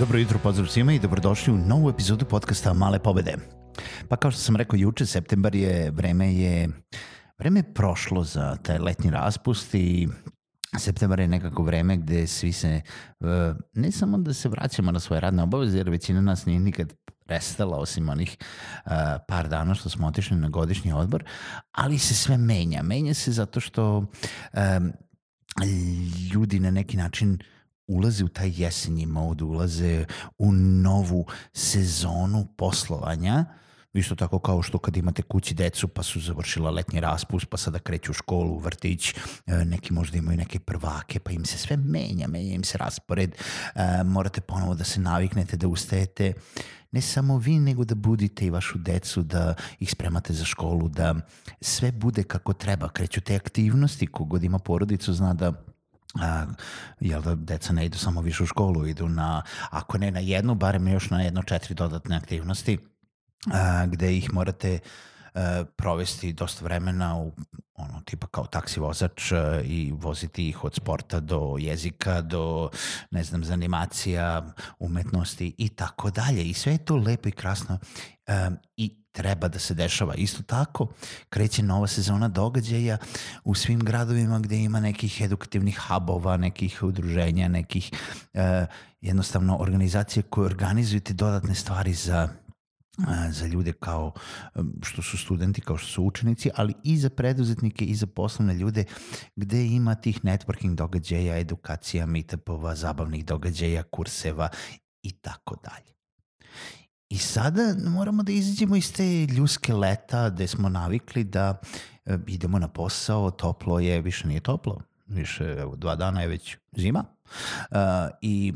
Dobro jutro, pozdrav svima i dobrodošli u novu epizodu podcasta Male pobede. Pa kao što sam rekao juče, septembar je, vreme je, vreme je prošlo za taj letnji raspust i septembar je nekako vreme gde svi se, e, ne samo da se vraćamo na svoje radne obaveze, jer većina nas nije nikad prestala osim onih uh, par dana što smo otišli na godišnji odbor, ali se sve menja. Menja se zato što um, ljudi na neki način uh, ulaze u taj jesenji mod, ulaze u novu sezonu poslovanja, isto tako kao što kad imate kući decu pa su završila letnji raspust pa sada kreću u školu, vrtić, e, neki možda imaju neke prvake pa im se sve menja, menja im se raspored, e, morate ponovo da se naviknete, da ustajete. Ne samo vi, nego da budite i vašu decu, da ih spremate za školu, da sve bude kako treba. Kreću te aktivnosti, kogod ima porodicu zna da a, jel da deca ne idu samo više u školu, idu na, ako ne na jednu, barem još na jedno četiri dodatne aktivnosti, a, gde ih morate a, provesti dosta vremena u ono tipa kao taksi vozač i voziti ih od sporta do jezika do ne znam zanimacija, umetnosti i tako dalje. I sve je to lepo i krasno um, i treba da se dešava. Isto tako, kreće nova sezona događaja u svim gradovima gde ima nekih edukativnih hubova, nekih udruženja, nekih uh, jednostavno organizacije koje organizuju te dodatne stvari za za ljude kao što su studenti, kao što su učenici, ali i za preduzetnike i za poslovne ljude gde ima tih networking događaja, edukacija, meetupova, zabavnih događaja, kurseva i tako dalje. I sada moramo da izađemo iz te ljuske leta gde smo navikli da e, idemo na posao, toplo je, više nije toplo, više evo, dva dana je već zima uh, i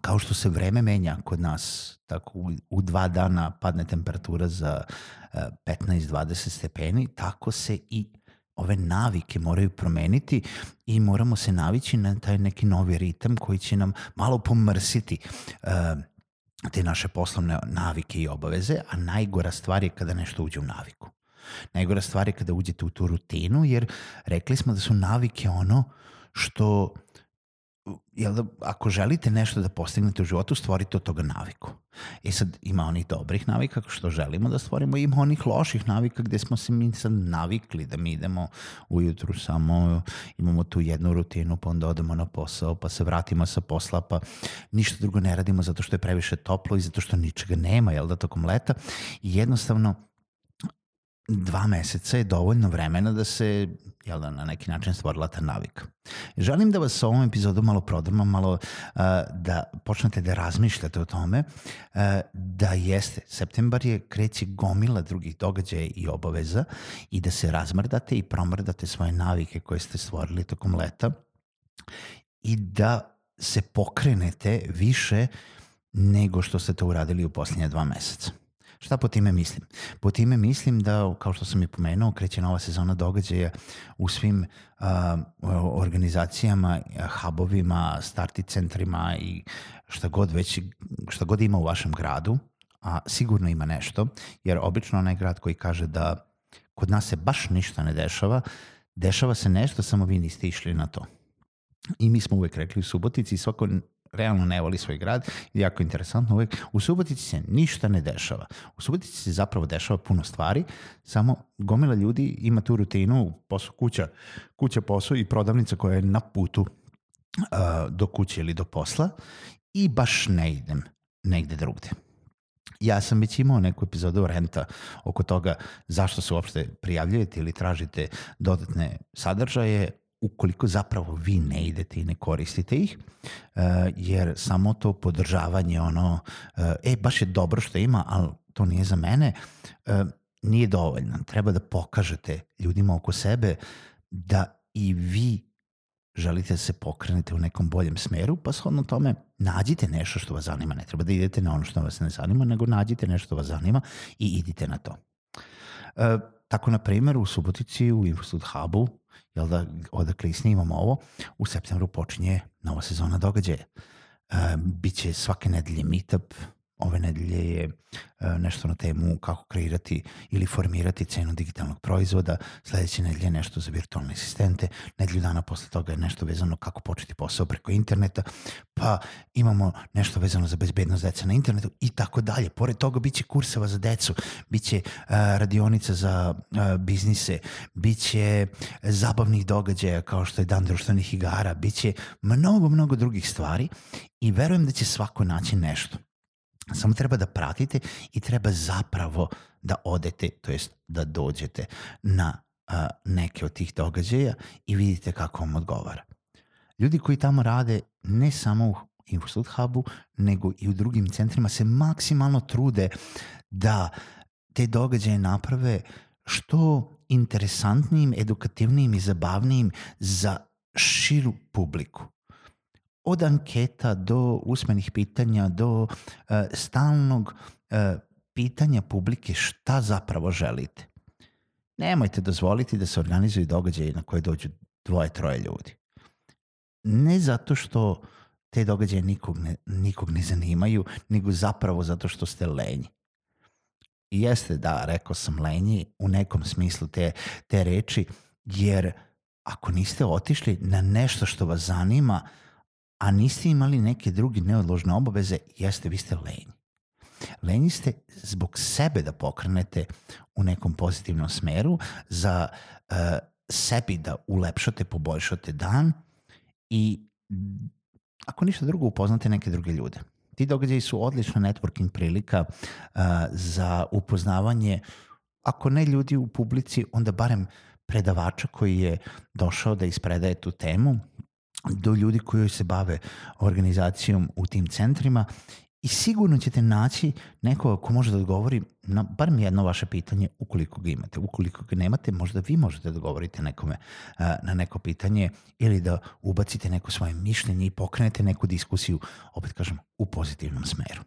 kao što se vreme menja kod nas, tako u, u dva dana padne temperatura za uh, 15-20 stepeni, tako se i ove navike moraju promeniti i moramo se navići na taj neki novi ritam koji će nam malo pomrsiti uh, te naše poslovne navike i obaveze, a najgora stvar je kada nešto uđe u naviku. Najgora stvar je kada uđete u tu rutinu, jer rekli smo da su navike ono što jel da, ako želite nešto da postignete u životu, stvorite od toga naviku. E sad, ima onih dobrih navika što želimo da stvorimo, ima onih loših navika gde smo se mi sad navikli da mi idemo ujutru samo, imamo tu jednu rutinu, pa onda odemo na posao, pa se vratimo sa posla, pa ništa drugo ne radimo zato što je previše toplo i zato što ničega nema, jel da, tokom leta. I jednostavno, dva meseca je dovoljno vremena da se jel da, na neki način stvorila ta navika. Želim da vas sa ovom epizodom malo prodrmam, malo uh, da počnete da razmišljate o tome uh, da jeste, septembar je kreće gomila drugih događaja i obaveza i da se razmrdate i promrdate svoje navike koje ste stvorili tokom leta i da se pokrenete više nego što ste to uradili u posljednje dva meseca. Šta po time mislim? Po time mislim da, kao što sam i pomenuo, kreće nova sezona događaja u svim uh, organizacijama, hubovima, starti centrima i šta god već, šta god ima u vašem gradu, a sigurno ima nešto, jer obično onaj grad koji kaže da kod nas se baš ništa ne dešava, dešava se nešto, samo vi niste išli na to. I mi smo uvek rekli u Subotici, svako realno ne voli svoj grad jako interesantno uvek, u Subotici se ništa ne dešava. U Subotici se zapravo dešava puno stvari, samo gomila ljudi ima tu rutinu, posao kuća, kuća posao i prodavnica koja je na putu uh, do kuće ili do posla i baš ne idem negde drugde. Ja sam već imao neku epizodu renta oko toga zašto se uopšte prijavljujete ili tražite dodatne sadržaje ukoliko zapravo vi ne idete i ne koristite ih, uh, jer samo to podržavanje ono, e, baš je dobro što ima, ali to nije za mene, uh, nije dovoljno. Treba da pokažete ljudima oko sebe da i vi želite da se pokrenete u nekom boljem smeru, pa shodno tome nađite nešto što vas zanima. Ne treba da idete na ono što vas ne zanima, nego nađite nešto što vas zanima i idite na to. Tako, na primjer, u Subotici, u Infostud Hubu, jel da, odakle i snimamo ovo, u septembru počinje nova sezona događaja. E, biće svake nedelje meetup, ove nedelje je e, nešto na temu kako kreirati ili formirati cenu digitalnog proizvoda, sledeće nedelje nešto za virtualne asistente, nedelju dana posle toga je nešto vezano kako početi posao preko interneta, pa imamo nešto vezano za bezbednost deca na internetu i tako dalje. Pored toga biće kurseva za decu, biće uh, radionica za uh, biznise, biće zabavnih događaja kao što je dan društvenih igara, biće mnogo, mnogo drugih stvari i verujem da će svako naći nešto. Samo treba da pratite i treba zapravo da odete, to jest da dođete na a, neke od tih događaja i vidite kako vam odgovara. Ljudi koji tamo rade ne samo u Infostud Hubu, nego i u drugim centrima se maksimalno trude da te događaje naprave što interesantnijim, edukativnijim i zabavnijim za širu publiku od anketa do usmenih pitanja, do uh, stalnog uh, pitanja publike šta zapravo želite. Nemojte dozvoliti da se organizuju događaje na koje dođu dvoje, troje ljudi. Ne zato što te događaje nikog ne, nikog ne zanimaju, nego zapravo zato što ste lenji. I jeste da, rekao sam lenji u nekom smislu te, te reči, jer ako niste otišli na nešto što vas zanima, uh, a niste imali neke druge neodložne obaveze, jeste, vi ste lenji. Lenji ste zbog sebe da pokrenete u nekom pozitivnom smeru, za uh, sebi da ulepšate, poboljšate dan i ako ništa drugo upoznate neke druge ljude. Ti događaji su odlična networking prilika uh, za upoznavanje, ako ne ljudi u publici, onda barem predavača koji je došao da ispredaje tu temu do ljudi koji se bave organizacijom u tim centrima i sigurno ćete naći nekoga ko može da odgovori na bar jedno vaše pitanje ukoliko ga imate. Ukoliko ga nemate, možda vi možete da odgovorite nekome na neko pitanje ili da ubacite neko svoje mišljenje i pokrenete neku diskusiju, opet kažem, u pozitivnom smeru.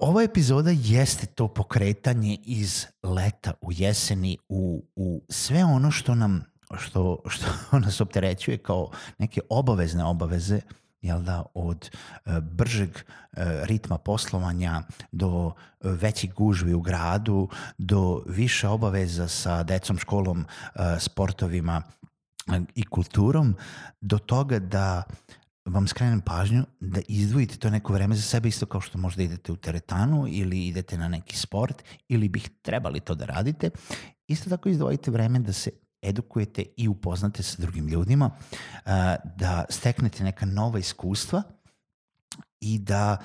Ova epizoda jeste to pokretanje iz leta u jeseni u, u sve ono što nam što, što nas opterećuje kao neke obavezne obaveze, jel da, od e, bržeg e, ritma poslovanja do e, većih gužvi u gradu, do više obaveza sa decom, školom, e, sportovima e, i kulturom, do toga da vam skrenem pažnju da izdvojite to neko vreme za sebe isto kao što možda idete u teretanu ili idete na neki sport ili bih trebali to da radite. Isto tako izdvojite vreme da se edukujete i upoznate sa drugim ljudima, da steknete neka nova iskustva i da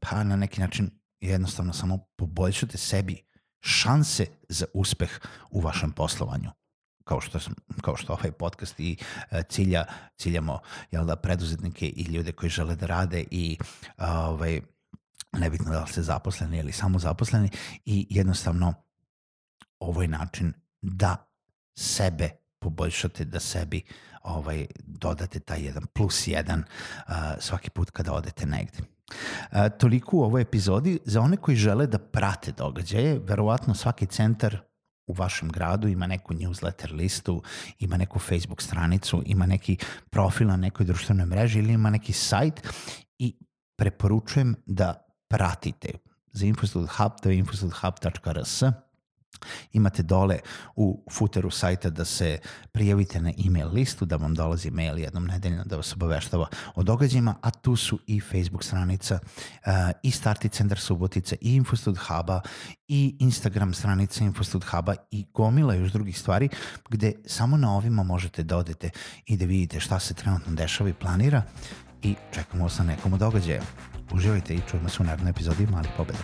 pa na neki način jednostavno samo poboljšate sebi šanse za uspeh u vašem poslovanju. Kao što sam, kao što ovaj podcast i cilja ciljamo jel da preduzetnike i ljude koji žele da rade i ovaj nebitno da li ste zaposleni ili samo zaposleni i jednostavno ovo je način da sebe poboljšate, da sebi ovaj, dodate taj jedan plus jedan uh, svaki put kada odete negde. Uh, toliko u ovoj epizodi. Za one koji žele da prate događaje, verovatno svaki centar u vašem gradu ima neku newsletter listu, ima neku Facebook stranicu, ima neki profil na nekoj društvenoj mreži ili ima neki sajt i preporučujem da pratite za Infostud to je Imate dole u footeru sajta da se prijavite na email listu, da vam dolazi mail jednom nedeljno da vas obaveštava o događajima, a tu su i Facebook stranica uh, i Starti centar Subotica i Infostud Huba i Instagram stranica Infostud Huba i gomila još drugih stvari gde samo na ovima možete da odete i da vidite šta se trenutno dešava i planira i čekamo vas na nekom događaja. Uživajte i čujemo se u narednoj epizodi Mali pobeda.